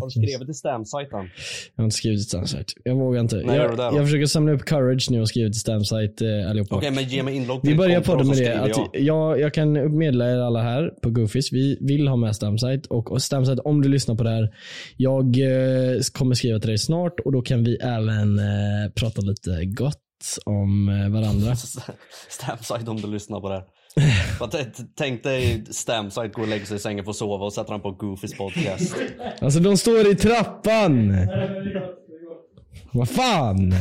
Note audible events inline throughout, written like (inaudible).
Har du skrivit till Stamsajten? Jag har inte skrivit till Stamsite. Jag vågar inte. Nej, jag, det jag försöker samla upp courage nu och skriva till Stamsite eh, allihopa. Okej, men ge mig inlogg Vi börjar podden med det. Att jag, jag kan meddela er alla här på Goofies. Vi vill ha med Stamsite. Och, och Stamsite, om du lyssnar på det här. Jag eh, kommer skriva till dig snart och då kan vi även eh, prata lite gott om eh, varandra. (laughs) Stamsite om du lyssnar på det här. Tänk dig Stamsite går och lägger sig i sängen för att sova och sätter han på Goofys podcast. Alltså de står i trappan. Vad fan?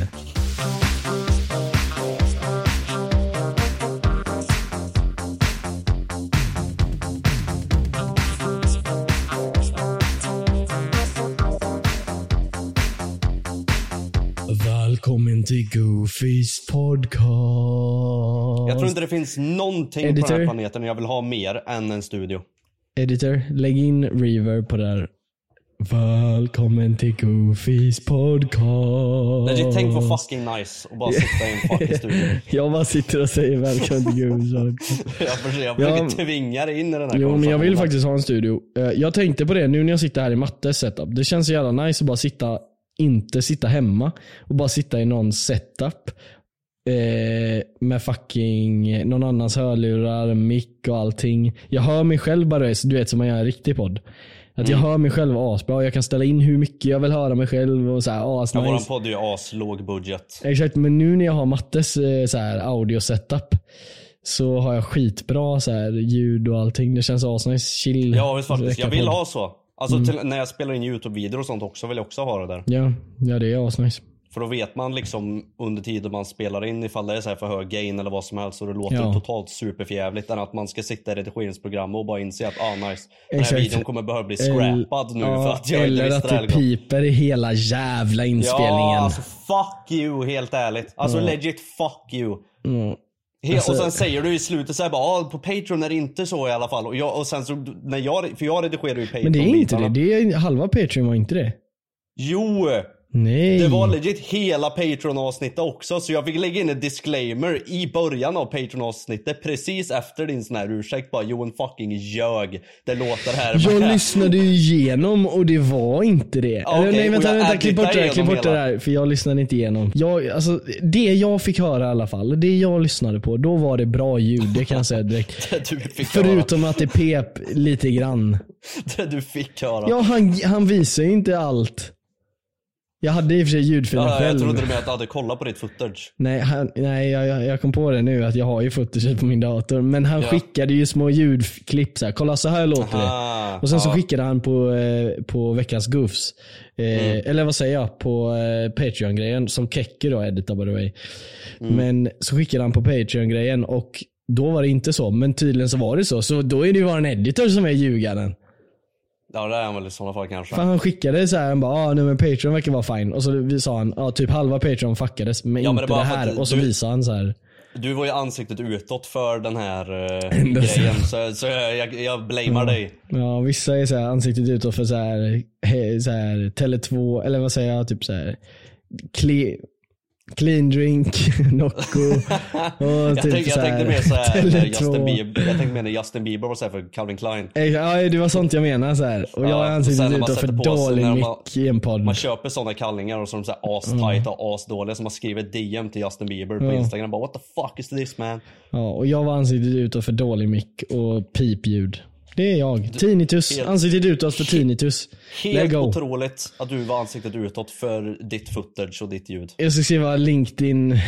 Välkommen till Goofys podcast. Jag tror inte det finns någonting på Editor? den här planeten jag vill ha mer än en studio. Editor, lägg in reverb på det här. Välkommen till Goofys podcast. Legit, tänk vad fucking nice och bara sitta i en fucking (laughs) studio. Jag bara sitter och säger välkommen till Goofys podcast. (laughs) Jag försöker, jag försöker Ja. tvinga dig in i den här Jo men jag vill faktiskt ha en studio. Eh, Jag tänkte på det nu när jag sitter här i Mattes setup. Det känns så jävla nice att bara sitta, inte sitta hemma och bara sitta i någon setup. Eh, med fucking någon annans hörlurar, mick och allting. Jag hör mig själv bara, du vet som man gör en riktig podd. Att jag hör mig själv asbra. Jag kan ställa in hur mycket jag vill höra mig själv och så här Ja, asnice. våran podd är ju aslåg budget. Exakt, men nu när jag har Mattes eh, så här, audio setup så har jag skitbra så här, ljud och allting. Det känns asnice, chill. Ja visst faktiskt, jag vill Veckapodd. ha så. Alltså Mm. till, när jag spelar in YouTube-videor och sånt också vill jag också ha det där. Ja, ja det är asnice. För då vet man liksom under tiden man spelar in ifall det är så för hög gain eller vad som helst och det låter Ja. totalt superfjävligt än att man ska sitta i redigeringsprogram och bara inse att ah nice, den här Exakt. videon kommer behöva bli El- scrappad nu ja, för att jag inte Eller visste att det det piper i hela jävla inspelningen. Ja, alltså fuck you helt ärligt. Alltså legit fuck you. Mm. Alltså- och sen säger du i slutet såhär bara ah, på Patreon är det inte så i alla fall. Och, jag, och sen så, när jag, för jag redigerar ju Patreon Men det är inte det. det är, halva Patreon var inte det. Jo! Nej. Det var legit hela Patreon-avsnittet också, så jag fick lägga in en disclaimer i början av Patreon-avsnittet precis efter din sån här ursäkt bara Johan fucking ljög. Det låter här. Jag bara- lyssnade ju igenom och det var inte det. Eller, nej vänta, vänta, klipp bort det där, editade klipp bort det där. För jag lyssnade inte igenom. Jag, alltså, det jag fick höra i alla fall, det jag lyssnade på, då var det bra ljud. Det kan jag säga direkt. (laughs) Fick höra. Förutom att det pep lite grann. (laughs) Det du fick höra. Ja, han, han visar ju inte allt. Jag hade i och för sig ljudfilen Ja, själv. jag trodde du med att du hade kollat på ditt footage. Nej, han, nej jag, jag, jag kom på det nu att jag har ju footage på min dator. Men han Ja. skickade ju små ljudklipp så här. Kolla så här låter Aha, det. Och sen så ja. skickade han på, eh, på veckans goofs. Eh, Mm. Eller vad säger jag? På eh, Patreon-grejen som Kekke då editar by the way. Mm. Men så skickade han på Patreon-grejen och då var det inte så. Men tydligen så var det så. Så då är det ju vår editor som är ljugaren. Ja det är han väl i sådana fall kanske. För han skickade så här, han bara ah, nej men Patreon verkar vara fine. Och så sa han, ja typ halva Patreon fuckades men Ja, men inte det det, här. att och så du- visade han så här. Du var ju ansiktet utåt för den här (laughs) så. grejen så, så jag, jag, jag blamear dig. Ja, vissa är så här ansiktet utåt för så här, he, så här Tele2, eller vad säger jag, typ så här cle, clean drink, (laughs) Nocco (laughs) och Jag, typ tänkte, så jag här, tänkte mer såhär när Justin Tele2. Bieber, jag tänkte mer när Justin Bieber var såhär för Calvin Klein. Eh, Ja, det var sånt jag menar så här. Och jag Ja, och sen ansiktet utåt för dålig mick i en podd. Man köper sådana kallingar och så är de såhär as-tight och as-dåliga som man skriver DM till Justin Bieber på Ja. Instagram bara what the fuck is this man? Ja, och jag var ansiktet utåt för dålig mick och pipljud. Det är jag. Tinnitus. helt- Ansiktet utåt för tinnitus. Helt otroligt att du var ansiktet utåt för ditt footage och ditt ljud. Jag ska skriva LinkedIn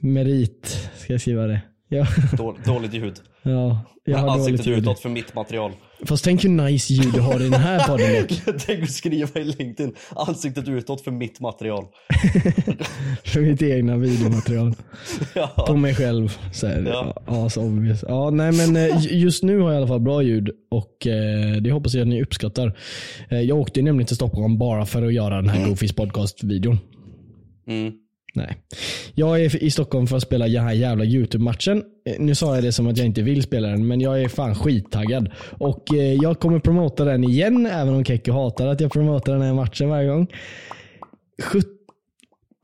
merit. Ska jag skriva det? Ja, Då, dåligt ljud. ja jag har dåligt Ansiktet ljud. utåt för mitt material. Fast tänk hur nice ljud du har i den här (laughs) podden dock. Tänk att skriva i LinkedIn, ansiktet utåt för mitt material. (laughs) För mitt egna videomaterial. (laughs) På Ja. mig själv. Så här, Ja. ja. så obvious. Ja, nej men eh, just nu har jag i alla fall bra ljud och eh, det hoppas jag att ni uppskattar. Eh, jag åkte nämligen till Stockholm bara för att göra den här Goofies podcast-videon. Mm. Nej. Jag är i Stockholm för att spela den här jävla YouTube-matchen. Eh, nu sa jag det som att jag inte vill spela den, men jag är fan skittaggad. Och eh, jag kommer promota den igen, även om Kekko hatar att jag promotar den här matchen varje gång.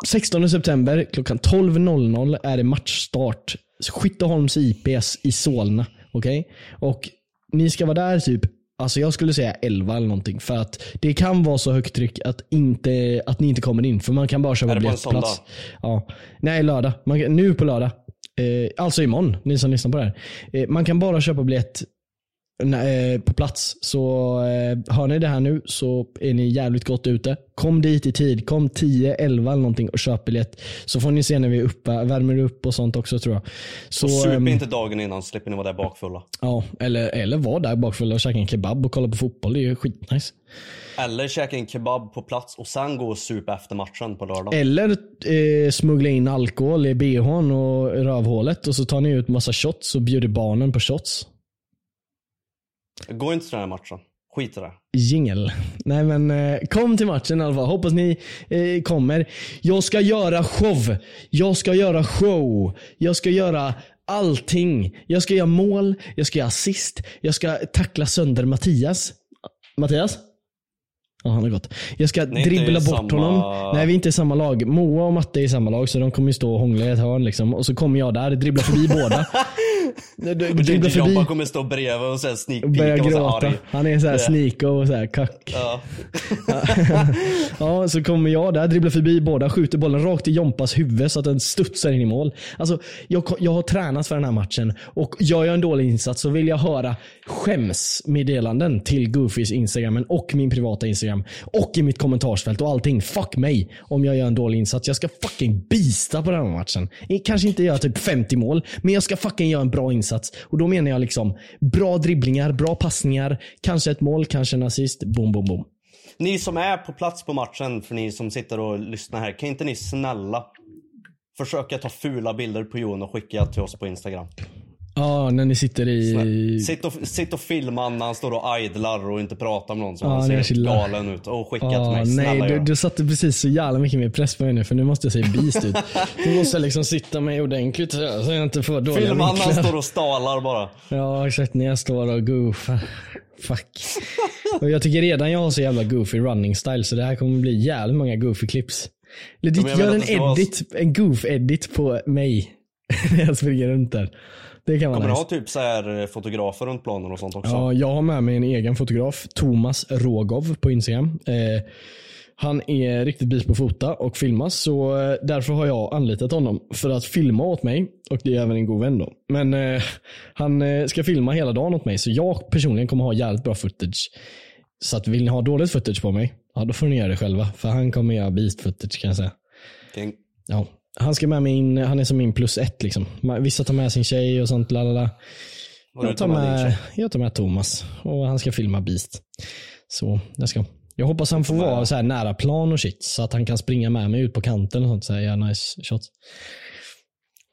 16 september klockan 12.00 är det matchstart. Skytteholms IPS i Solna. Okej? Och ni ska vara där typ Alltså jag skulle säga 11 eller någonting. För att det kan vara så högt tryck att, inte, att ni inte kommer in. För man kan bara köpa det på biljettplats. Ja. Nej, lördag. Man, nu på lördag. Eh, alltså imorgon, ni som lyssnar på det här. Eh, man kan bara köpa biljett på plats. Så eh, hör ni det här nu så är ni jävligt gott ute. Kom dit i tid. Kom 10, 11 eller någonting och köp biljett. Så får ni se när vi är uppe, värmer upp och sånt också tror jag. Så, Och sup ehm, inte dagen innan så slipper ni vara där bakfulla. Ja, eller, eller var där bakfulla och käka en kebab och kolla på fotboll. Det är ju skitnice. Eller käka en kebab på plats och sen gå och supa efter matchen på lördag. Eller eh, smuggla in alkohol i bhn och rövhålet och så tar ni ut massa shots och bjuder barnen på shots. Gå inte till den här matchen. Skit i det. Jingel. Nej men eh, kom till matchen i alla fall. Hoppas ni eh, kommer. Jag ska göra show. Jag ska göra show. Jag ska göra allting. Jag ska göra mål. Jag ska göra assist. Jag ska tackla sönder Mattias. Mattias? Ja, han har gått. Jag ska Ni dribbla bort samma- honom. Nej, vi är inte i samma lag. Moa och Matte är i samma lag, så de kommer ju stå och hångla i ett hörn. Liksom. Och så kommer jag där, dribbla förbi båda. (laughs) D- d- Och dribbla Ginger förbi Jobba kommer stå bredvid och sen sneak och och så arg. Han är så här sneako och så här kack. Ja. (laughs) Ja, så kommer jag där, dribblar förbi båda, skjuter bollen rakt i Jompas huvud så att den studsar in i mål. Alltså, jag, jag har tränat för den här matchen och gör jag en dålig insats så vill jag höra skämsmeddelanden till Goofys Instagram och min privata Instagram och i mitt kommentarsfält och allting. Fuck mig om jag gör en dålig insats. Jag ska fucking beasta på den här matchen. Kanske inte göra typ 50 mål, men jag ska fucking göra en bra insats. Och då menar jag liksom bra dribblingar, bra passningar, kanske ett mål, kanske en assist. Boom, boom, boom. Ni som är på plats på matchen, för ni som sitter och lyssnar här, kan inte ni snälla försöka ta fula bilder på Jon och skicka till oss på Instagram? Ja, när ni sitter i... Sitt och, sitt och filma när han står och idlar och inte pratar med någon som Ja, han ser helt galen ut. Och skicka Ja, till mig, snälla nej, du, du satte precis så jävla mycket mer press på mig nu för nu måste jag se beast ut. Nu måste jag liksom sitta mig ordentligt så jag så inte får dåliga Filma när han står och stalar bara. Ja, exakt. När jag står och goofar. Fuck. Och jag tycker redan jag har så jävla goofy running style så det här kommer bli jävligt många goofy clips. Legit, gör en ska vara- edit, en goof-edit på mig. När (laughs) jag springer runt där. Det kan vara Kommer du nice. ha typ så här eh, fotografer runt planen och sånt också? Ja, jag har med mig en egen fotograf, Thomas Rogov på Instagram. Eh, han är riktigt bit på att fota och filma så eh, därför har jag anlitat honom för att filma åt mig och det är även en god vän då. Men eh, han eh, ska filma hela dagen åt mig så jag personligen kommer ha jävligt bra footage. Så att vill ni ha dåligt footage på mig, ja då får ni göra det själva. För han kommer göra beast footage kan jag säga. King. Ja. Han ska med mig in, han är som min plus ett liksom. Vissa tar med sin tjej och sånt, lalala. Jag tar, med jag tar med Thomas och han ska filma Beast. Så, det ska. Jag hoppas han får vara så här nära plan och shit så att han kan springa med mig ut på kanten och sånt. Så här, ja, nice shot.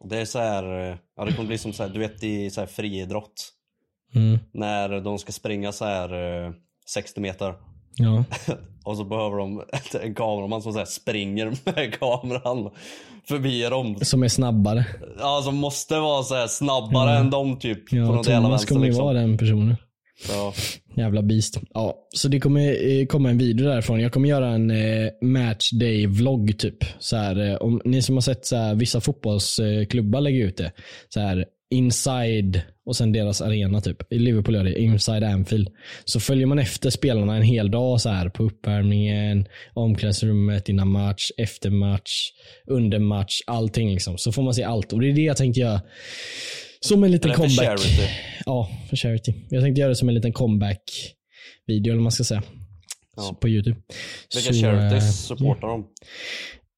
Det är så här, eh, ja det kommer bli som så här, du vet i så här friidrott. Mm. När de ska springa så här eh, 60 meter. Ja. (laughs) Och så behöver de en kameraman som så här springer med (laughs) kameran förbi dem. Som är snabbare. Ja, som måste vara så här snabbare än dem typ. på Ja, något jävla Thomas kommer ju liksom. vara den personen. Ja. Jävla beast. Ja, så det kommer eh, komma en video därifrån. Jag kommer göra en eh, matchday-vlogg typ. Så här, eh, om ni som har sett så här, vissa fotbollsklubbar lägger ut det. Så här, inside och sen deras arena typ. I Liverpool gör det, inside Anfield. Så följer man efter spelarna en hel dag så här på uppvärmningen, omklädningsrummet, innan match, efter match, under match, allting liksom. Så får man se allt. Och det är det jag tänkte göra. Som en liten Eller för comeback. charity. Ja, för charity. Jag tänkte göra det som en liten comeback-video eller vad man ska säga. Ja. På YouTube. Vilka Så, charities eh, supportar de?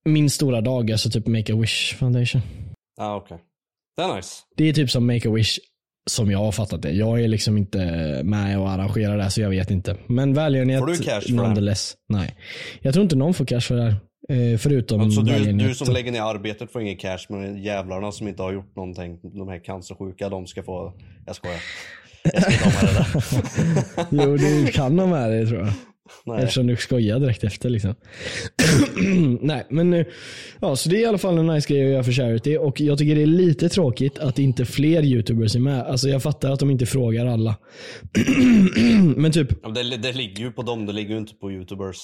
Min stora dag, alltså typ Make-A-Wish Foundation. Ja, ah, okej. Det är nice. Det är typ som Make-A-Wish som jag har fattat det. Jag är liksom inte med och arrangerar det här så jag vet inte. Men välgörenhet Får du cash för det här? Nej. Jag tror inte någon får cash för det här. Eh, förutom Alltså du, du som lägger ner arbetet får ingen cash men jävlarna som inte har gjort någonting, de här cancersjuka, de ska få... Jag skojar. Jag ska inte ha med det där. (laughs) Jo, du kan ha med det tror jag. Nej. Eftersom du skojar direkt efter liksom. (clears throat) Nej, men eh, ja, så det är i alla fall en nice grej att göra för charity och jag tycker det är lite tråkigt att inte fler youtubers är med. Alltså jag fattar att de inte frågar alla. (clears throat) men typ, Ja, Det, det ligger ju på dem, det ligger ju inte på youtubers.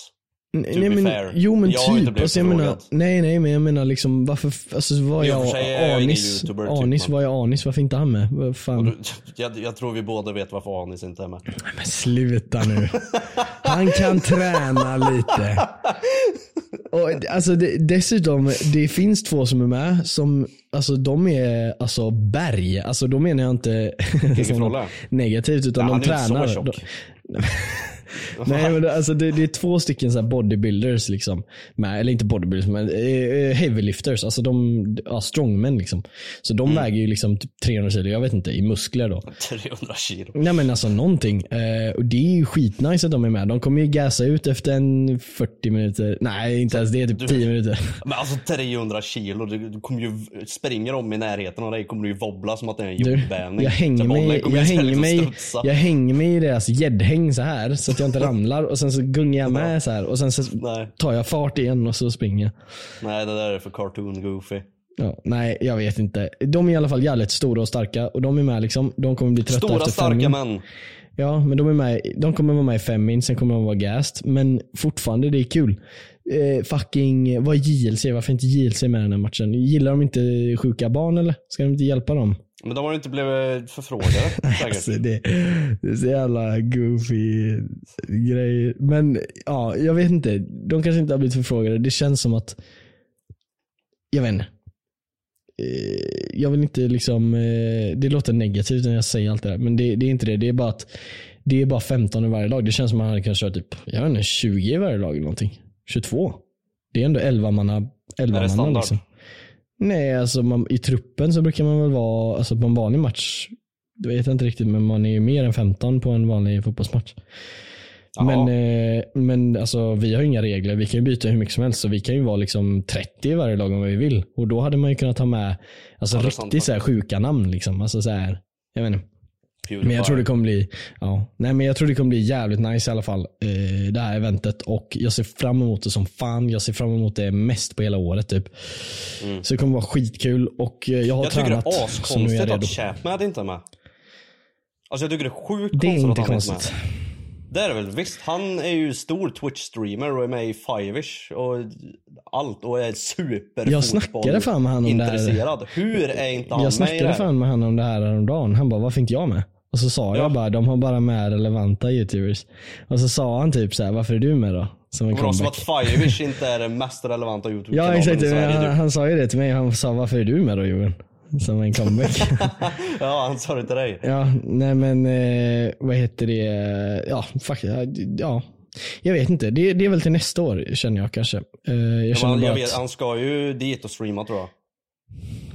Nej, men, fair. jo men Jag inte typ. blivit Alltså, jag menar, nej nej men jag menar liksom varför, alltså och jag, är jag Anis, YouTuber, typ, Anis, men- vad är Anis, varför inte han med? Vad fan? Du, jag, jag tror vi båda vet varför Anis inte är med. Men sluta nu. Han kan träna lite. Och, alltså, det, dessutom, det finns två som är med som, alltså de är alltså berg. Alltså då menar jag inte (laughs) negativt utan Ja, de han är ju inte så tränar. tjock. De, (laughs) Nej men det, alltså det, det är två stycken så här bodybuilders liksom. Med, eller inte bodybuilders men eh, heavylifters. Alltså de, ja, strongmen liksom. Så de väger ju liksom typ 300 kilo, jag vet inte, i muskler då. (laughs) 300 kilo. Nej men alltså någonting. Eh, och det är ju skitnice att de är med. De kommer ju gasa ut efter en 40 minuter. Nej inte ens det, är typ 10 minuter. (laughs) Men alltså 300 kilo, du, du kommer ju, springer om i närheten av dig kommer du ju wobbla som att det är en Du, jordbävning. jag hänger Så mig, jag (laughs) hänger mig, jag hänger mig i deras gäddhäng så här så jag inte ramlar och sen så gungar jag med så här och sen så Nej. tar jag fart igen och så springer jag. Nej det där är för cartoon goofy. Ja, nej, jag vet inte. De är i alla fall jävligt stora och starka och de är med liksom. De kommer bli trötta Stora efter fem starka min. män. Ja, men de, är med, de kommer vara med i fem min, sen kommer de vara gassed. Men fortfarande, det är kul. Eh, fucking, vad är JLC? Varför är inte JLC med i den här matchen? Gillar de inte sjuka barn eller? Ska de inte hjälpa dem? Men de har inte blivit förfrågade. (laughs) Alltså, det, det är så jävla goofy grej. Men ja, jag vet inte. De kanske inte har blivit förfrågade. Det känns som att, jag vet inte. Eh, Jag vill inte liksom, eh, det låter negativt när jag säger allt det där. Men det, det är inte det. Det är bara att det är bara 15 i varje lag. Det känns som att man hade kunnat köra typ, jag vet inte, 20 i varje lag eller någonting. 22. Det är ändå 11 manna, 11 Är det manna liksom. Nej, alltså man, i truppen så brukar man väl vara, alltså på en vanlig match, det vet jag inte riktigt, men man är ju mer än 15 på en vanlig fotbollsmatch. Ja. Men, eh, men alltså, vi har ju inga regler. Vi kan ju byta hur mycket som helst. Så vi kan ju vara liksom 30 i varje lag om vi vill. Och då hade man ju kunnat ha med alltså, Ja, sant riktigt så här, sjuka namn. Liksom. Alltså, så här, jag vet inte. Pewdiepie. Men jag tror det kommer bli, ja. Nej, men jag tror det kommer bli jävligt nice i alla fall. Eh, det här eventet. Och jag ser fram emot det som fan. Jag ser fram emot det mest på hela året typ. Så det kommer vara skitkul. Och eh, jag har Mm. Jag tycker det tränat. är jag askonstigt att Chapman inte är med. Alltså jag tycker det är sjukt konstigt att han inte är med. Det är det väl visst. Han är ju stor Twitch-streamer och är med i Five-ish och allt och är super Jag snackade fan med han om det här. intresserad. Hur är inte han Jag med i det snackade här? fan med honom om det här häromdagen. Han bara, varför inte jag med? Och så sa Ja. jag bara, de har bara med relevanta youtubers. Och så sa han typ så här, varför är du med då? Som en Bra, som comeback. att Five-ish inte är den mest relevanta (laughs) YouTube-kanalen Ja exakt, han, han sa ju det till mig. Han sa, varför är du med då Johan? Som en comeback. (laughs) Ja, han sa det till dig. ja, nej men eh, vad heter det? Ja, fuck, ja, ja. Jag vet inte, det, det är väl till nästa år känner jag kanske. Eh, jag Ja, känner bara jag vet, att, han ska ju dit och streama tror jag.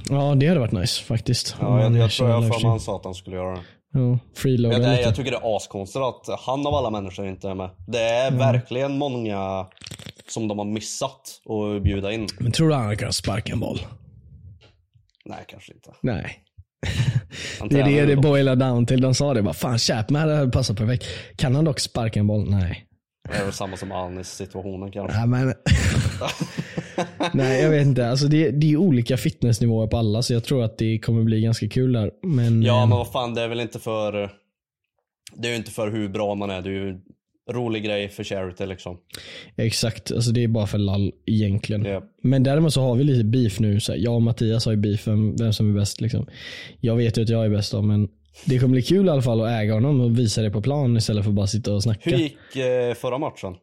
ja det hade varit nice faktiskt. Ja, jag, man jag tror jag för mig han sa att han skulle göra det. Ja, freeloada Jag, jag tycker det är askonstigt att han av alla människor inte är med. Det är verkligen många som de har missat att bjuda in. Men tror du han kan sparka en boll? Nej, kanske inte. Nej. Det är det det boilar down till. De sa det bara, fan Chapman hade passat perfekt. Kan han dock sparka en boll? Nej. Det är väl samma som Anis situationen kanske. Nej, men... (laughs) Nej jag vet inte. Alltså det, det är olika fitnessnivåer på alla så jag tror att det kommer bli ganska kul där. Men, Ja ehm, men vad fan det är väl inte för Det är ju inte för hur bra man är, det är ju rolig grej för charity liksom. Exakt, alltså det är bara för lall egentligen. Ja. Men däremot så har vi lite beef nu. Så här, jag och Mattias har ju beef vem, vem som är bäst. Liksom. Jag vet ju att jag är bäst då, men det kommer bli kul i alla fall att äga honom och visa det på plan istället för att bara sitta och snacka. Hur gick eh, förra matchen?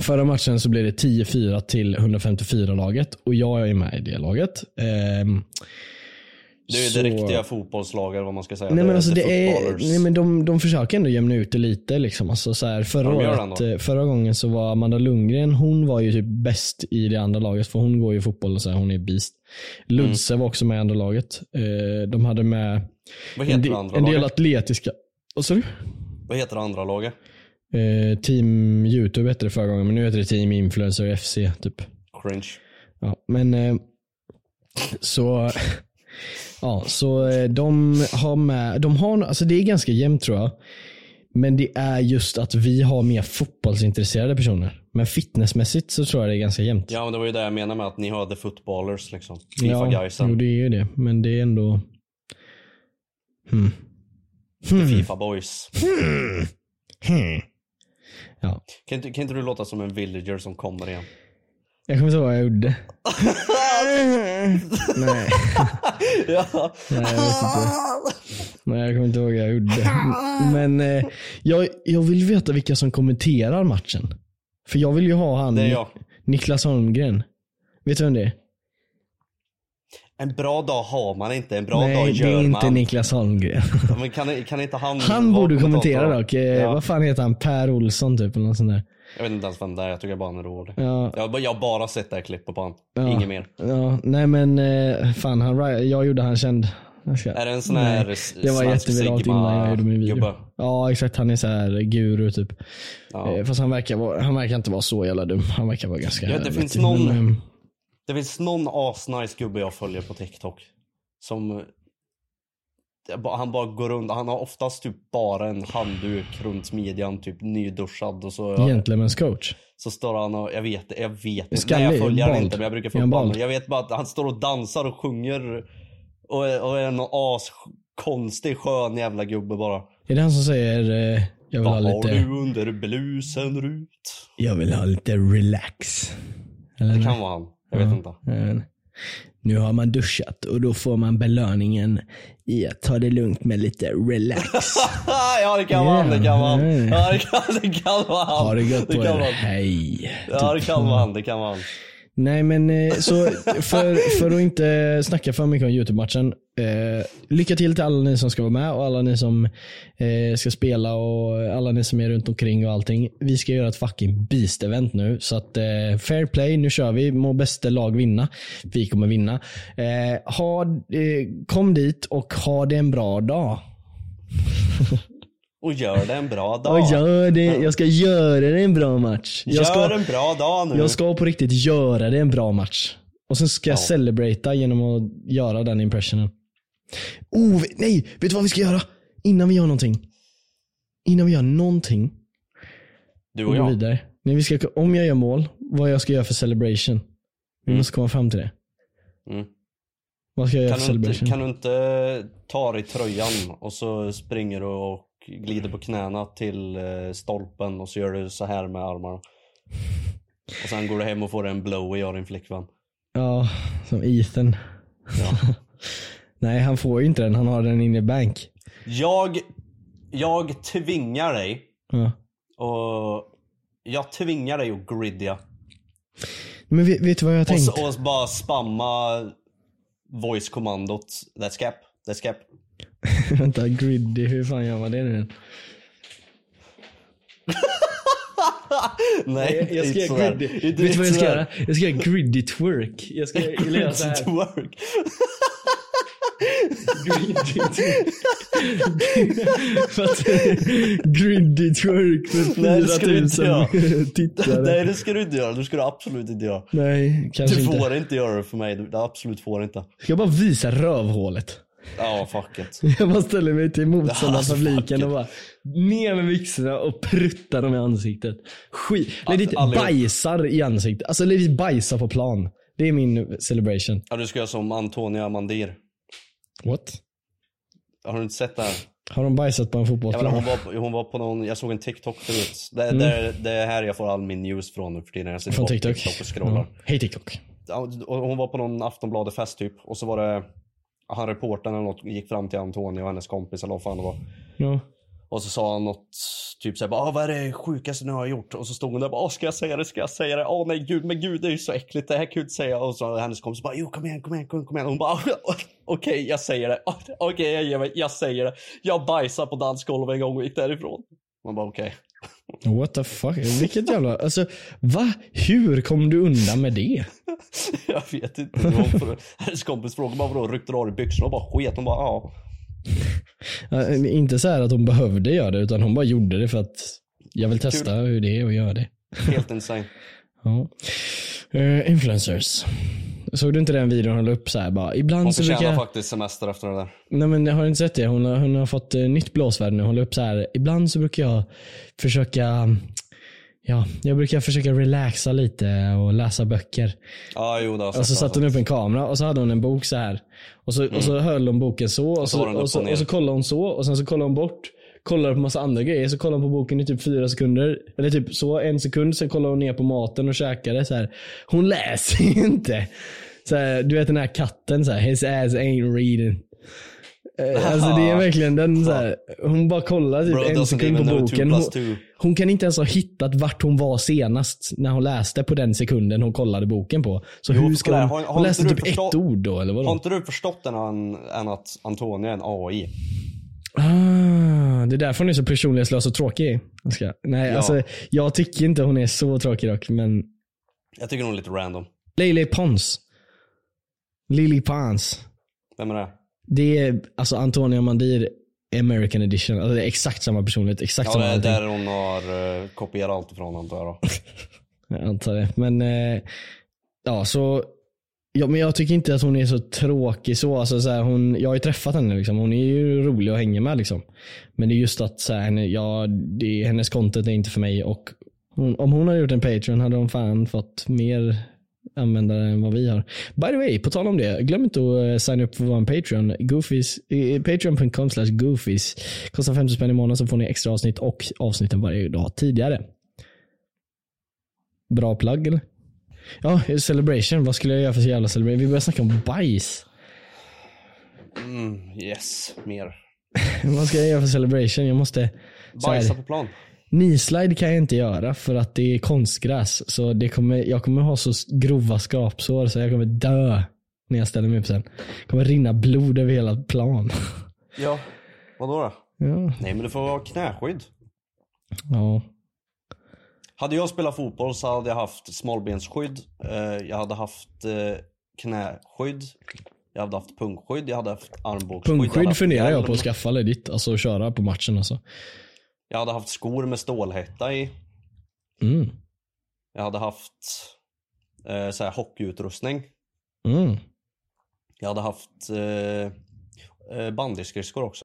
Förra matchen så blev det 10-4 till 154-laget och jag är med i det laget. Ehm, Det är så- det riktiga fotbollslaget vad man ska säga. Nej men alltså det är, nej, men de, de försöker ändå jämna ut det lite. Liksom. Alltså, så här, förra, de året, eh, förra gången så var Amanda Lundgren, hon var ju typ bäst i det andra laget för hon går ju fotboll och så här, hon är beast. Ludse Mm. var också med i andra laget. Eh, de hade med en, andra en del laget? atletiska, vad sa du? Vad heter det andra laget? Eh, team YouTube hette det förra gången men nu heter det Team Influencer FC typ. Cringe. Ja, men eh, så, ja, så eh, de har med, de har, alltså det är ganska jämnt tror jag. Men det är just att vi har mer fotbollsintresserade personer. Men fitnessmässigt så tror jag det är ganska jämnt. Ja men det var ju det jag menade med att ni har the footballers liksom. ja Fifa-guysen. jo, det är ju det. Men det är ändå... Hmm. The Fifa boys. Hmm. Ja. Kan inte, kan inte du låta som en villager som kommer igen? Jag kommer inte ihåg vad jag gjorde. (laughs) Nej. (laughs) ja. Nej, jag vet inte. Nej, jag kommer inte ihåg vad jag gjorde. Men eh, jag, jag vill veta vilka som kommenterar matchen. För jag vill ju ha han Det är jag. Niklas Holmgren. Vet du vem det är? En bra dag har man inte, en bra dag Nej, det gör är inte man. Niklas Holmgren. Men kan, kan inte han Han vara borde kommentera kommentator? dock. Eh, Ja. Vad fan heter han? Per Olsson typ eller något sånt där. Jag vet inte ens vem det är, jag tycker bara han är rolig. Ja, Jag, har jag har bara sett det här klippet på honom. Ja. Inget mer. ja nej men eh, fan han, jag gjorde han känd. Ska- Är det en sån Nej, här Det var jätteviralt innan jag gjorde min video. Sigma-gubbe? Ja exakt, han är så här guru typ. Ja. Eh, Fast han verkar, vara, han verkar inte vara så jävla dum. Han verkar vara ganska Ja, det finns någon- eh, Det finns någon asnice gubbe jag följer på TikTok. Som han bara går runt, han har oftast typ bara en handduk runt midjan, typ nyduschad och så, Gentlemen's coach. så står han och, jag vet jag vet inte, nej jag följer han inte men jag brukar få upp. Jag vet bara att han står och dansar och sjunger och är, och är någon as konstig skön jävla gubbe bara. Är det han som säger eh, jag vill ha Vad har lite, du under blusen Rut? jag vill ha lite relax? Eller Det kan vara han, jag vet inte. Eh, Nu har man duschat och då får man belöningen i att ta det lugnt med lite relax. (laughs) ja det kan han, det kan. Mm. Ja det kan, det kan han. Ha det gött på kan er. Hej. Ja det kan han, det kan han. Nej men eh, så för, för att inte snacka för mycket om YouTube-matchen. Eh, lycka till till alla ni som ska vara med och alla ni som eh, ska spela och alla ni som är runt omkring och allting. Vi ska göra ett fucking beast-event nu. Så att eh, fair play, nu kör vi. Må bästa lag vinna. Vi kommer vinna. Eh, ha, eh, kom dit och ha det en bra dag. (laughs) Och gör det en bra (laughs) dag. Och gör det, jag ska göra det en bra match. Jag ska, Gör en bra dag nu. Jag ska på riktigt göra det en bra match. Och sen ska jag Ja. celebrata genom att göra den impressionen. Oh, nej! Vet du vad vi ska göra? Innan vi gör någonting. Innan vi gör någonting. du Och jag. vidare. Nej, vi ska, om jag gör mål, vad jag ska göra för celebration. Vi Mm. måste komma fram till det. Mm. Vad ska jag göra Kan, för du inte, celebration? kan du inte ta dig tröjan och så springer du och glider på knäna till eh, stolpen och så gör du så här med armarna. Och sen går du hem och får en blowy av din flickvän. Ja, som Ethan. Ja. (laughs) Nej, han får ju inte den. Han har den inne i bank. Jag, jag tvingar dig Ja. och jag tvingar dig att gridja. Men vet, vet du vad jag har Och, tänkt? så, och bara spamma voice-kommandot. That's cap. That's cap. (laughs) Vänta, griddy, hur fan gör man det nu? (laughs) Nej, Jag, jag ska göra sådär. griddy. Vet du vad jag ska göra? Jag ska göra griddy twerk. Jag ska göra så här. Twerk. Griddy twerk. (laughs) Griddy twerk för Nej, det ska du inte 4000 göra. tittare. Nej det ska du inte göra, det ska du absolut inte göra. Nej, kanske Du inte. får inte göra det för mig, du du absolut får inte. Ska jag bara visa rövhålet? Ja, fuck it. (laughs) Jag bara ställer mig till Alltså, motståndarpubliken fuck och it. bara ner med byxorna och pruttar dem i ansiktet. Skit. Legit allihop. bajsar i ansiktet. Alltså legit bajsar på plan. Det är min celebration. Ja, du ska göra som Antonia Mandir. What? Har du inte sett det här? Har de bajsat på en fotbollsplan? hon, var, på- hon var på någon, jag såg en TikTok förut. Det, Mm. det, är- det är här jag får all min news från nu för tiden. Jag sitter Från TikTok? TikTok och scrollar. Ja. Hej TikTok. Ja, och hon var på någon Aftonbladet-fest typ. Och så var det, han reportern eller något gick fram till Antonia och hennes kompis eller vad fan det var. Ja. Och så sa han något, typ såhär, ah, vad är det sjukaste ni har gjort? Och så stod hon där bara, ah, ska jag säga det, ska jag säga det? Åh nej gud, men gud det är ju så äckligt, det här kan jag inte säga. Och så hennes kompis bara, jo kom igen, kom igen, kom igen. Kom igen. Och hon bara, (laughs) okej jag säger det, (laughs) okej jag ger mig, jag säger det. Jag bajsade på dansgolvet en gång och gick därifrån. Man bara okej. What the fuck? Vilket jävla... Alltså, va? Hur kom du undan med det? (laughs) Jag vet inte. Det var för, hennes kompis frågade bara vadå, ryckte du av dig byxorna och bara sket? Hon bara, ja. (laughs) Inte så här att hon behövde göra det, utan hon bara gjorde det för att jag vill testa hur det är att göra det. Helt insane. (laughs) Ja. Eh, influencers. Såg du inte den videon hon la upp så här bara? Ibland Hon så brukar jag... faktiskt semester efter det där. Nej men har inte sett det. Hon har, hon har fått eh, nytt blåsvärde nu. Hon la upp så här. Ibland så brukar jag försöka Ja, jag brukar försöka relaxa lite och läsa böcker. Ja, jo det Och så satte hon upp en kamera och så hade hon en bok så här. Och så, och så höll hon boken så och så så, och, så, och ner. och så kollade hon så och sen så kollade hon bort. Kollade på massa andra grejer. Så kollade hon på boken i typ fyra sekunder. Eller typ så, en sekund. Sen kollade hon ner på maten och käkade. Så här. Hon läser (laughs) ju inte. Så här, du vet den här katten så här, his ass ain't reading. Eh, Alltså det är verkligen den så här, hon bara kollar typ Bro en sekund på boken. Hon, hon kan inte ens ha hittat vart hon var senast när hon läste på den sekunden hon kollade boken på. Så Jo, hur ska hon, har- har hon läste typ ett ord då eller Har vadå? inte du förstått den än, än att Antonia är en AI? Ah, det är därför hon är så personlighetslös och tråkig. Jag ska, nej Ja. alltså jag tycker inte hon är så tråkig dock men Jag tycker hon är lite random. Lily Pons. Lily Pons. Vem är det? Det är alltså Antonia Mandir American edition. Alltså det är exakt samma personlighet, exakt Ja, samma det är där hon har uh, kopierat allt ifrån antar jag då. (laughs) Jag antar det. Men eh, ja, så ja, men jag tycker inte att hon är så tråkig så. Alltså, så här, hon, jag har ju träffat henne liksom. Hon är ju rolig att hänga med liksom. Men det är just att så här, henne, ja, det, hennes content är inte för mig och hon, om hon hade gjort en Patreon hade hon fan fått mer användare än vad vi har. By the way, på tal om det. Glöm inte att eh, signa upp för vår Patreon. Goofies, eh, Patreon.com slash goofies. Kostar 50 spänn i månaden så får ni extra avsnitt och avsnitten varje dag tidigare. Bra plagg eller? Ja, celebration. Vad skulle jag göra för jävla celebration? Vi börjar snacka om bajs. Mm, yes, mer. (laughs) Vad ska jag göra för celebration? Jag måste... Bajsa på plan. Knee-slide kan jag inte göra för att det är konstgräs. Så det kommer, jag kommer ha så grova skrapsår så jag kommer dö när jag ställer mig upp sen. Det kommer rinna blod över hela plan. Ja, vadå då? (laughs) Ja. Nej men du får ha knäskydd. ja. Hade jag spelat fotboll så hade jag haft smalbensskydd. Eh, jag hade haft eh, knäskydd. Jag hade haft pungskydd. Jag hade haft armbågsskydd. Punkskydd funderar jag på att skaffa legit. Alltså att köra på matchen alltså. Jag hade haft skor med stålhätta i. Mm. Jag hade haft eh, så här hockeyutrustning. Mm. Jag hade haft eh, eh, bandyskridskor också.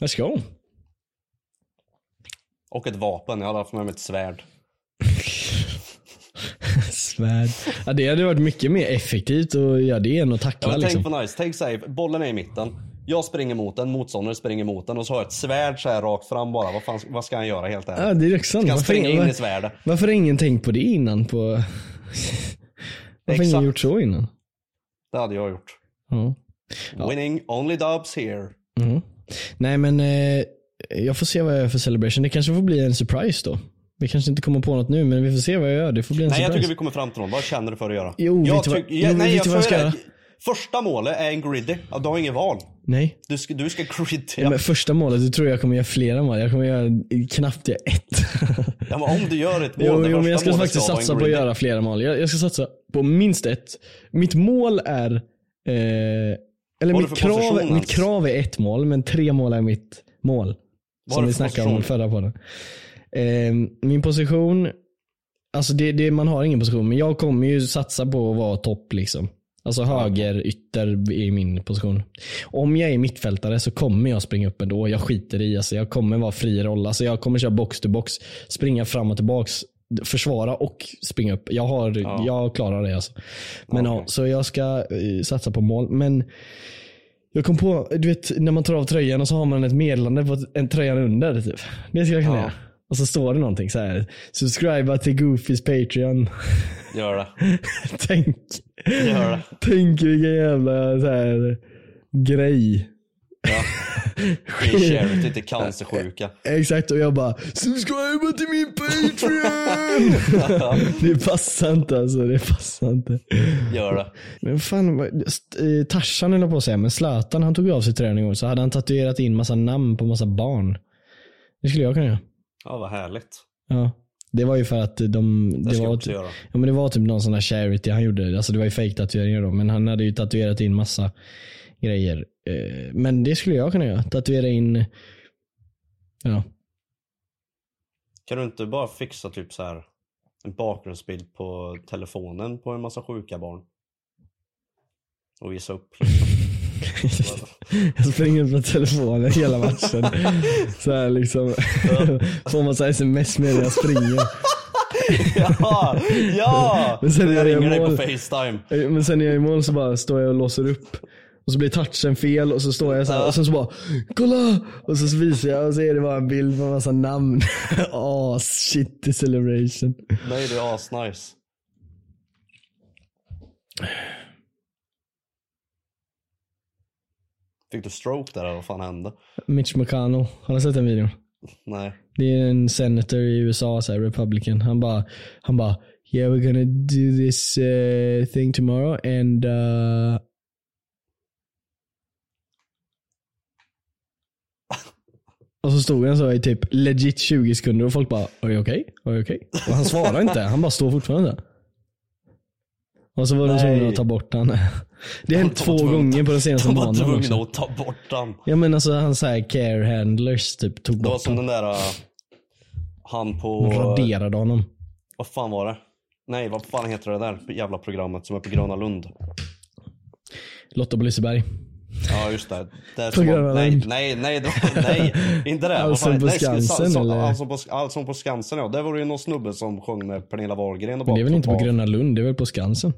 Let's go. Och ett vapen. Jag hade haft med mig ett svärd. (laughs) Svärd. Ja, det hade varit mycket mer effektivt att göra det än att Ja, tackla men liksom. tänk på nice, tänk såhär, bollen är i mitten. Jag springer mot den, motståndaren springer mot den och så har jag ett svärd så här rakt fram bara. Vad, fan, vad ska han göra helt ärligt? Ja, det är också. Ska han Varför, springa in var- i svärdet? varför har ingen tänkt på det innan? På... (laughs) Varför har ingen gjort så innan? Det hade jag gjort. Ja. Winning only dubs here. Mm. Nej men eh, jag får se vad jag gör för celebration. Det kanske får bli en surprise då. Vi kanske inte kommer på något nu men vi får se vad jag gör. Det får bli en Nej jag surprise. tycker vi kommer fram till något. Vad känner du för att göra? Jo, jag vet vad- tycker- jo, nej, vet jag vad jag ska göra-? Första målet är en griddy. Ja, du har ingen val. Nej. Du ska, du ska griddy. Ja. Men första målet, du tror jag kommer göra flera mål. Jag kommer göra knappt göra ett. (laughs) Ja, men om du gör ett mål, Jo, jo men jag ska faktiskt en satsa på att göra flera mål. Jag, jag ska satsa på minst ett. Mitt mål är, eh, eller mitt krav, ens? mitt krav är ett mål, men tre mål är mitt mål. Vad Som vi snackade om position? förra podden. Eh, min position, alltså det, det, man har ingen position, men jag kommer ju satsa på att vara topp liksom. Alltså höger ytter är min position. Om jag är mittfältare så kommer jag springa upp ändå. Jag skiter i, alltså jag kommer vara fri roll. Alltså jag kommer köra box to box, springa fram och tillbaks, försvara och springa upp. Jag, har, jag klarar det alltså. Men ja, så jag ska eh, satsa på mål. Men jag kom på, du vet när man tar av tröjan och så har man ett meddelande på en tröjan under. Typ. Det skulle jag kunna Ja. göra. Och så står det någonting så här. Subscriba till Goofys Patreon. Gör det. (laughs) Tänk. Gör det. Tänk vilken jävla så här, grej. Ja. (laughs) Är charity till cancersjuka. Exakt och jag bara subscriba till min Patreon. (laughs) det passar inte alltså. Det passar inte. Gör det. Men fan, eh, Tarzan höll på att säga, men Zlatan han tog av sig tröjan gång så hade han tatuerat in massa namn på massa barn. Det skulle jag kunna göra. Ja, vad härligt. Ja. Det var ju för att de, Det det var, också göra. ja, men det var typ någon sån där charity han gjorde. Alltså det var ju fake tatueringar då, men han hade ju tatuerat in massa grejer. Eh, Men det skulle jag kunna göra. Tatuera in, ja. Kan du inte bara fixa typ så här en bakgrundsbild på telefonen på en massa sjuka barn? Och visa upp. (laughs) Jag springer med telefonen hela matchen. (laughs) Så här liksom. (laughs) Får man så här sms med jag springer. ja! Ja! Men sen jag det ringer dig på mål. Facetime. Eh, Men sen när jag är i mål så bara står jag och låser upp. Och så blir touchen fel och så står jag så här och sen så bara kolla! Och så visar jag och så är det bara en bild med massa namn. (laughs) Åh, shitty celebration. Nej, det är asnice. Fick du stroke där eller vad fan hände? Mitch McConnell, har du sett den videon? Nej. Det är en senator i USA, så här, republican. Han bara, han bara, yeah we're gonna do this uh, thing tomorrow and uh... Och så stod han så i typ legit 20 sekunder och folk bara, are you okay? You okay? Och han svarar inte, han bara står fortfarande. Och så var de tvungna att ta bort han. Det har hänt De två gånger på den senaste De var månaden tvungna att ta bort den. Ja men alltså han såhär care handlers typ tog Det var bort som den där... uh, Han på... Raderade honom. Vad fan var det? Nej, vad fan heter det där jävla programmet som är på Gröna Lund? Lotta på Liseberg. Ja, just det. det som var, nej, nej, nej, det var, nej, inte det. (laughs) Allsång på nej, Skansen, så- eller? Allsång på, Allsång på Skansen, ja. Där var det ju någon snubbe som sjöng med Pernilla Wahlgren Men det är väl inte på. Gröna Lund, det är väl på Skansen?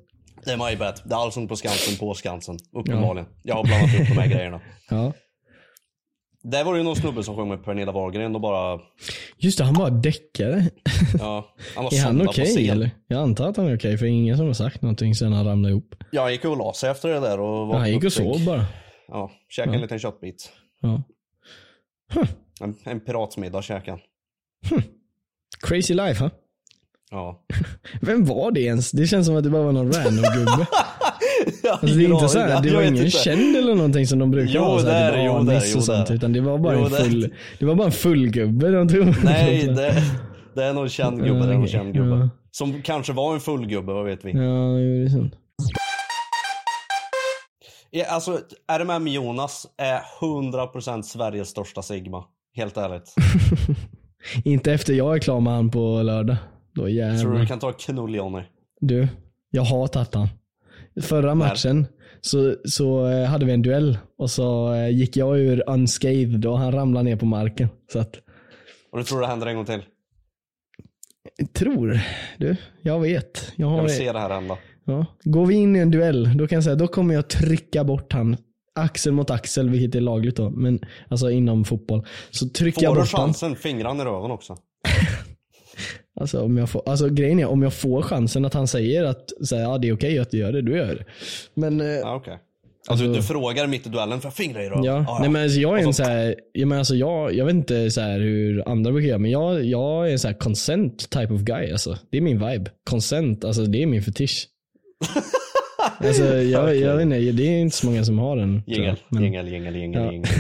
Det är my bad. Det är Allsång på Skansen på Skansen. Uppenbarligen. Jag har blandat ihop de här (laughs) grejerna. Ja. Där var det ju någon snubbe som sjöng med Pernilla Wahlgren och bara, Just det, han bara däckade. (laughs) ja, han var Är han okej scen. eller? Jag antar att han är okej för det är ingen som har sagt någonting sen han ramlade ihop. Ja, han gick och la sig efter det där och Ja, han gick och sov bara. Ja, käkade en liten köttbit. Ja. En, en piratsmiddag käkade han. Crazy life ha? Ja. (laughs) Vem var det ens? Det känns som att det bara var någon random gubbe. (laughs) Alltså det är inte så här, det var ingen inte. känd eller någonting som de brukar Jo, ha. Så det här, är typ jo, det är det, Anis jo, och sånt. Utan det var bara Jo, en full, det. det var bara en full gubbe de tog. Nej, det, det är någon känd gubbe. Det är någon känd gubbe. ja. Som kanske var en full gubbe, vad vet vi. Ja, det är sant. Alltså, RMM Jonas är 100% Sveriges största Sigma. Helt ärligt. (laughs) Inte efter jag är klar med han på lördag. Då Tror du jävlar. du kan ta knull Johnny? Du, jag har tagit han. Förra matchen så, så eh, hade vi en duell och så eh, gick jag ur unscathed och han ramlade ner på marken. Så att, Och du tror det händer en gång till? Tror du? Jag vet. Jag Jag har, vill se det här hända. Ja. Går vi in i en duell, då kan jag säga, då kommer jag trycka bort han. Axel mot axel, vilket är lagligt då. Men alltså inom fotboll. Så trycker jag Får du bort han. chansen, fingrarna i röven också. (laughs) Alltså, om jag får, alltså grejen är, om jag får chansen att han säger att så här, ja, det är okej att du gör det, då gör det. Men eh, Ja, okej. Alltså, du frågar mitt i duellen, för jag fingrar i röven? Ja, Ah, nej men alltså jag är en Och så- här, jag, menar alltså jag, jag vet inte så här hur andra brukar göra, men jag, jag är en så här consent type of guy alltså. Det är min vibe. Consent, alltså det är min fetisch. (laughs) alltså jag, Okej. jag vet inte, det är inte så många som har den. Jingel, Men- jingel, jingel, jingel, Ja. jingel. (laughs)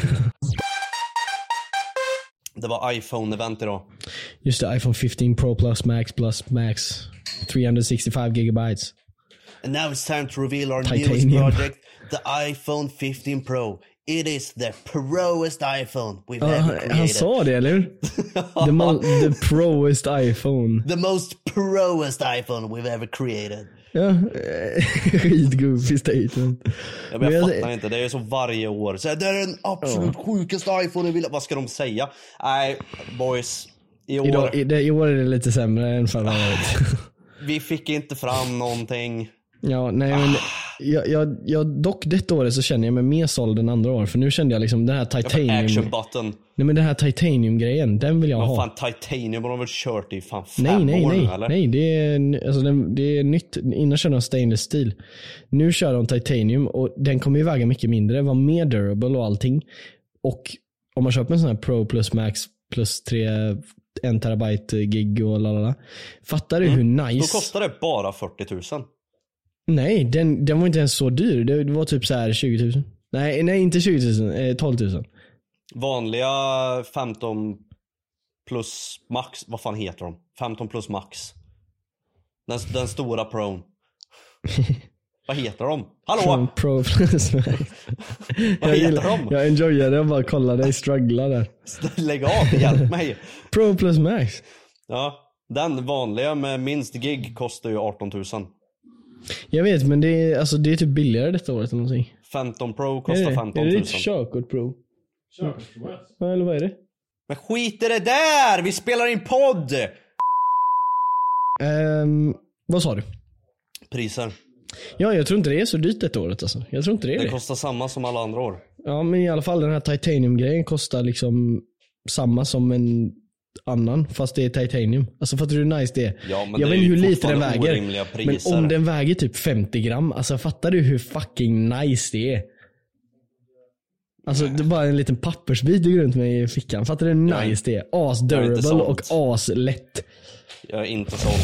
Det var iPhone-event idag. Just det, iPhone 15 Pro Plus Max Plus Max. 365 gigabytes. And now it's time to reveal our Titanium. newest project, the iPhone 15 Pro. It is the proest iPhone we've Ja, ever created. han sa det, eller hur? (laughs) the, the proest iPhone. The most proest iPhone we've ever created. Ja, (laughs) skitgoofy statement. Ja, men jag Men fattar inte, det är ju så varje år. Så här, det är den absolut sjukaste iPhone vill Vad ska de säga? Nej, boys. I år, Idag, i, det, I år är det lite sämre än förra året. vi fick inte fram någonting. Ja, nej men jag, jag, jag, dock detta året så känner jag mig mer såld än andra år. För nu kände jag liksom den här titanium, Action button. nej men den här titanium grejen, den vill jag Vad ha. fan, titanium har de väl kört i fan fem Nej, nej, år nej. nu eller? Nej, det är, alltså, den, det är nytt. Innan körde de stainless steel. Nu kör de titanium och den kommer ju väga mycket mindre, vara mer durable och allting. Och om man köper en sån här Pro plus Max plus 3, 1 terabyte gig och lalala. Fattar du hur Mm. Då nice? kostar det bara 40 000. Nej, den, den var inte ens så dyr. Det, var typ så här 20 000. Nej, nej inte 20 000. Eh, 12 000. Vanliga 15 plus max, vad fan heter de? 15 plus max. Den, den stora pron. (laughs) vad heter de? Hallå! Från Pro plus Max. (laughs) Vad heter de? jag enjoyade att bara kolla dig struggla där. (laughs) Lägg av, hjälp mig. Pro plus Max. Ja, den vanliga med minst gig kostar ju 18 000. Jag vet men det är, alltså, det är typ billigare detta året eller någonting. 15 Pro Är kostar det, 15 är det 000. ditt körkort Pro? Körkort Ja, eller vad är det? Men skit i det där! Vi spelar in podd! Ehm, vad sa du? Priser. Ja, jag tror inte det är så dyrt detta året alltså. Jag tror inte det är Det det. kostar samma som alla andra år. Ja, men i alla fall den här titanium-grejen kostar liksom samma som en annan, fast det är titanium. Alltså fattar du hur nice det är? Ja, men jag det vet är inte hur lite den väger. Men om den väger typ 50 gram, alltså fattar du hur fucking nice det är? Alltså det är bara en liten pappersbit du går runt med i fickan. Fattar du hur Jag är- nice det är? jag är As-durable inte såld. och as-lätt. Jag är inte såld.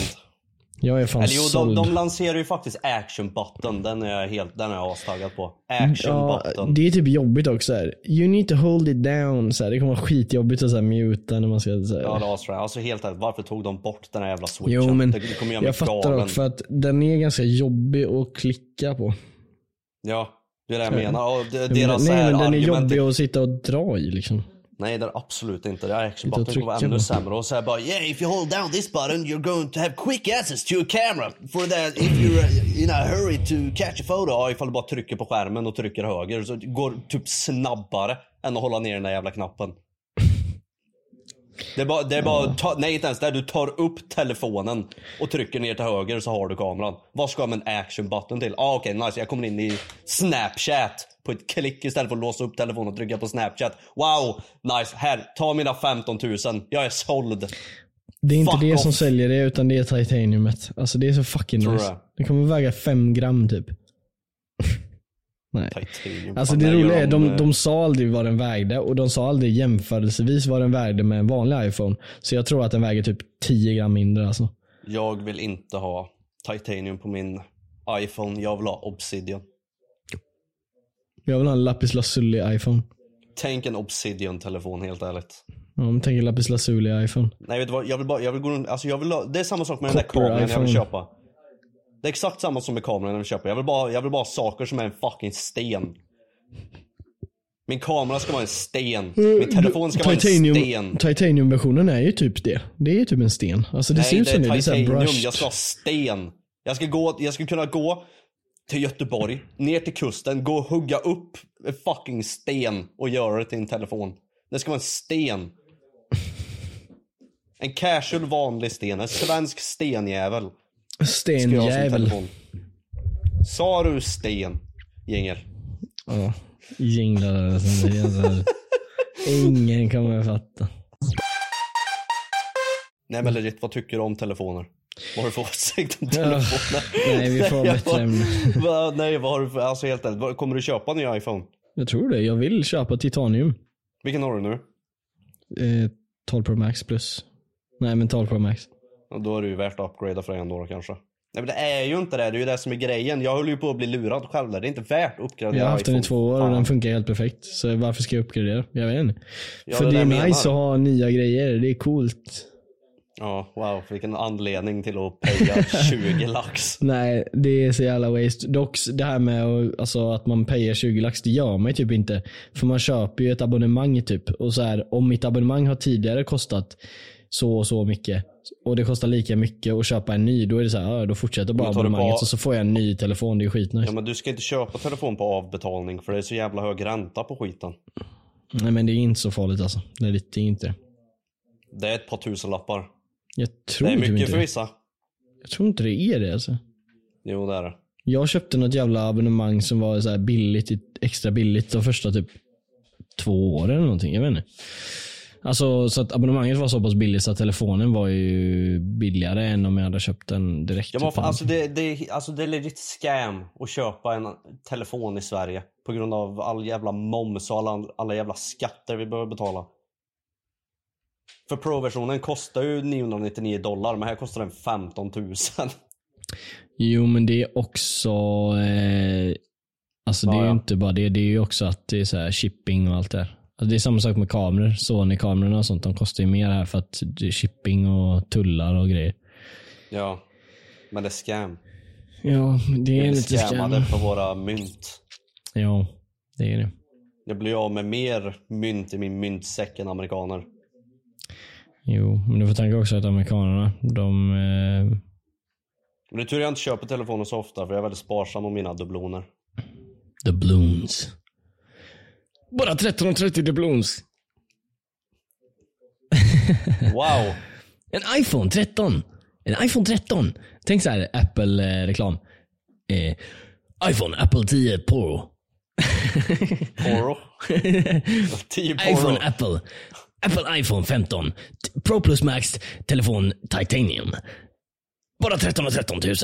Jag är fan Eller jo, de, de lanserar ju faktiskt action button. Den är jag helt, den är jag astaggad på. Action Ja, button. det är typ jobbigt också. Här. You need to hold it down. Så här. Det kommer vara skitjobbigt att så här, muta när man ska... Så här. Ja, det är. Alltså helt ärligt, varför tog de bort den här jävla switchen? Jo men det, det kommer jag fattar dock för att den är ganska jobbig att klicka på. Ja, det är det jag menar. Och deras Nej men den är jobbig att sitta och dra i liksom. Nej, det är absolut inte. Det är action button kommer vara ännu sämre. Och säga bara yeah, if you hold down this button you're going to have quick access to a camera. For that if you're uh, in a hurry to catch a photo. Ja, ifall du bara trycker på skärmen och trycker höger så det går typ snabbare än att hålla ner den där jävla knappen. Det är bara, det är bara ta, nej inte ens det. Du tar upp telefonen och trycker ner till höger så har du kameran. Vad ska en action button till? Ah, okej, nice. Jag kommer in i snapchat på ett klick istället för att låsa upp telefonen och trycka på snapchat. Wow, nice. Här, ta mina 15 000. Jag är såld. Det är inte Fuck det off. som säljer det utan det är titaniumet. Alltså det är så fucking Tror nice. det? Det kommer väga 5 gram typ. (laughs) Nej. Titanium. Alltså det roliga är, de, eh, de sa aldrig vad den vägde och de sa aldrig jämförelsevis vad den vägde med en vanlig iPhone. Så jag tror att den väger typ 10 gram mindre alltså. Jag vill inte ha titanium på min iPhone. Jag vill ha Obsidian. Jag vill ha en lapis lazuli iPhone. Tänk en Obsidian-telefon helt ärligt. Ja, men tänk en lapis lazuli iPhone. Nej vet du vad, jag vill bara, jag vill gå runt, alltså jag vill ha, det är samma sak med den där Copper kameran jag vill iPhone. köpa. Det är exakt samma som med kameran jag vill köpa. Jag vill bara, jag vill bara ha saker som är en fucking sten. Min kamera ska vara en sten. Min telefon ska vara en sten. Titanium-versionen är ju typ det. Det är ju typ en sten. Alltså det ser Nej ut det som det. Det är är så här titanium, jag ska ha sten. Jag ska, gå, jag ska kunna gå till Göteborg, ner till kusten, gå och hugga upp en fucking sten och göra det till en telefon. Det ska vara en sten. En casual vanlig sten, en svensk stenjävel. Stenjävel. Sa du sten? Jingel. Ja, jinglar här. Ingen kommer att fatta. Nej men legit, vad tycker du om telefoner? Vad har du för åsikt om Ja. telefoner? Nej, vi får (laughs) jag bättre ämne. (laughs) Va, nej, vad har du för, alltså helt ärligt, vad- kommer du köpa en ny iPhone? Jag tror det. Jag vill köpa titanium. Vilken har du nu? Eh, 12 Pro Max plus. Nej men 12 Pro Max. Ja, Då är det ju värt att upgrada för en då kanske. Nej men det är ju inte det, det är ju det som är grejen. Jag höll ju på att bli lurad själv där. Det är inte värt att uppgradera Jag har haft den i två år och den funkar helt perfekt. Så varför ska jag uppgradera? Jag vet inte. Ja, För det det är nice att ha nya grejer. Det är coolt. Ja, wow, vilken anledning till att paya (laughs) 20 lax. Nej, det är så jävla waste. Dock det här med att- alltså, att man payar 20 lax, det gör man ju typ inte. För man köper ju ett abonnemang typ. Och så här, om mitt abonnemang har tidigare kostat så och så mycket och det kostar lika mycket att köpa en ny, då är det så här, ja, då fortsätter bara abonnemanget på- och så får jag en ny telefon. Det är ju skitnice. Ja men du ska inte köpa telefon på avbetalning för det är så jävla hög ränta på skiten. Nej men det är inte så farligt alltså. Det är, lite, det är inte det. Det är ett par tusen lappar. Jag tror Det är typ mycket inte för vissa. Jag tror inte det är det alltså. Jo det är det. Jag köpte något jävla abonnemang som var så billigt, extra billigt de första typ två åren eller någonting. Jag vet inte. Alltså så att abonnemanget var så pass billigt så att telefonen var ju billigare än om jag hade köpt den direkt. Ja, men typ. alltså, det, det, alltså det är legit scam att köpa en telefon i Sverige. På grund av all jävla moms och alla, alla jävla skatter vi behöver betala. För Pro-versionen kostar ju 999 dollar men här kostar den 15 000. Jo men det är också eh, Alltså det är Ja, ju inte bara det. Det är ju också att det är så här shipping och allt det där. Alltså det är samma sak med kameror. Sony-kamerorna och sånt. De kostar ju mer här för att det är shipping och tullar och grejer. ja. Men det är scam. Ja, det är blir lite scam. scammade på våra mynt. Ja, det är det. Jag blir av med mer mynt i min myntsäck än amerikaner. Jo, men du får tänka också att amerikanerna, de... Eh, Men det är tur jag inte köper telefoner så ofta för jag är väldigt sparsam om mina dubloner. doubloons. Bara 1330 doubloons. (laughs) Wow! En iPhone 13. En iPhone 13. Tänk så här Apple-reklam. Eh, iPhone, Apple 10 Pro. Poro. 10 (laughs) poro. iPhone, Apple. Apple iPhone 15. T- Pro Plus Max, telefon Titanium. Bara 13 och 13 000.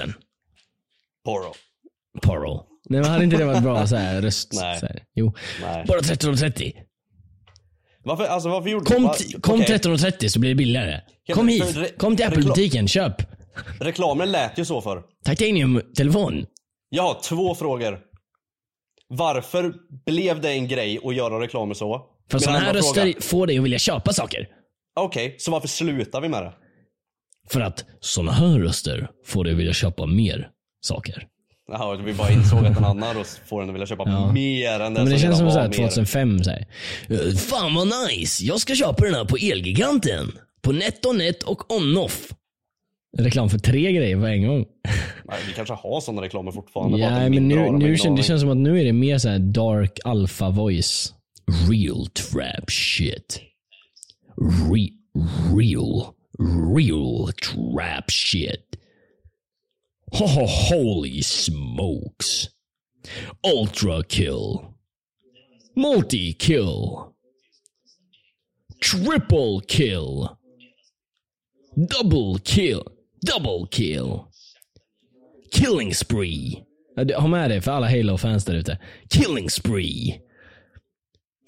Poro. Poro. Nej men hade inte det varit bra så här, röst? Nej. Så här. Jo. Nej. Bara 13 och 30. Varför, alltså varför gjorde Kom, t- kom okej. 13 och 30 så blir det billigare. Kom hit. Kom till Apple-butiken. Köp. Reklamen lät ju så för. Titanium-telefon. Jag har två frågor. Varför blev det en grej att göra reklam så? För sådana här andra fråga. röster får dig att vilja köpa saker. Okej, så varför slutar vi med det? För att sådana här röster får dig att vilja köpa mer saker. Jaha, vi bara insåg att en annan röst får en att vilja köpa Ja. mer än det men det som känns som redan så var här mer. 2005. Så här. "Eh, Fan vad nice. Jag ska köpa den här på Elgiganten. På NetOnNet och OnOff. Reklam för tre grejer på en gång. (laughs) Nej, vi kanske har sådana reklamer fortfarande. Ja, men nu, nu känns, det känns som att nu är det mer så här dark alpha voice. Real trap shit. Re, real, real trap shit. Ho, holy smokes. Ultra kill. Multi kill. Triple kill. Double kill. Double kill. Killing spree. Ha med det för alla Halo-fans där ute. Killing spree.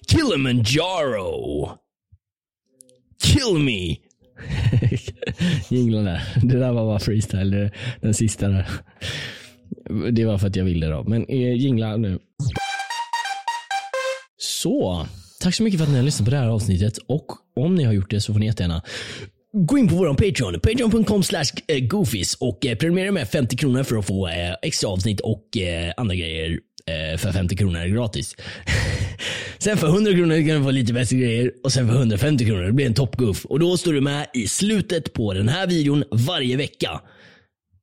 Kilimanjaro. Kill me. (laughs) Jinglarna. Det där var bara freestyle. Den sista där. Det var för att jag ville då. Men eh, jingla nu. Så. Tack så mycket för att ni har lyssnat på det här avsnittet. Och om ni har gjort det så får ni jättegärna gå in på vår Patreon. Patreon.com eh, goofies och eh, prenumerera med 50 kronor för att få eh, extra avsnitt och andra grejer för 50 kronor gratis. (laughs) sen för 100 kronor kan du få lite bättre grejer och sen för 150 kronor det blir en toppgoof. Och då står du med i slutet på den här videon varje vecka.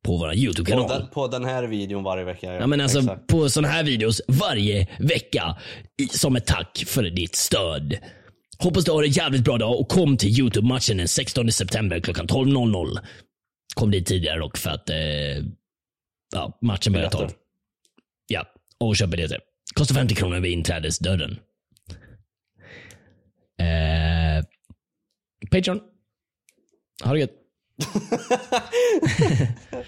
På vår på, YouTube-kanal. den, på den här videon varje vecka. Ja men alltså Exakt. på sådana här videos varje vecka som ett tack för ditt stöd. Hoppas du har en jävligt bra dag och kom till YouTube-matchen den 16 september klockan 12.00. Kom dit tidigare dock för att eh, ja, matchen börjar 12. Ja, och köp biljetter. Kostar 50 kronor vid inträdesdörren. Eh, Patreon. Ha det gött. (laughs)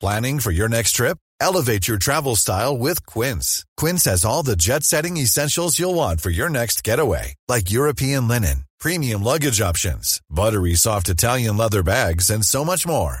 Planning for your next trip? Elevate your travel style with Quince. Quince has all the jet setting essentials you'll want for your next getaway, like European linen, premium luggage options, buttery soft Italian leather bags, and so much more.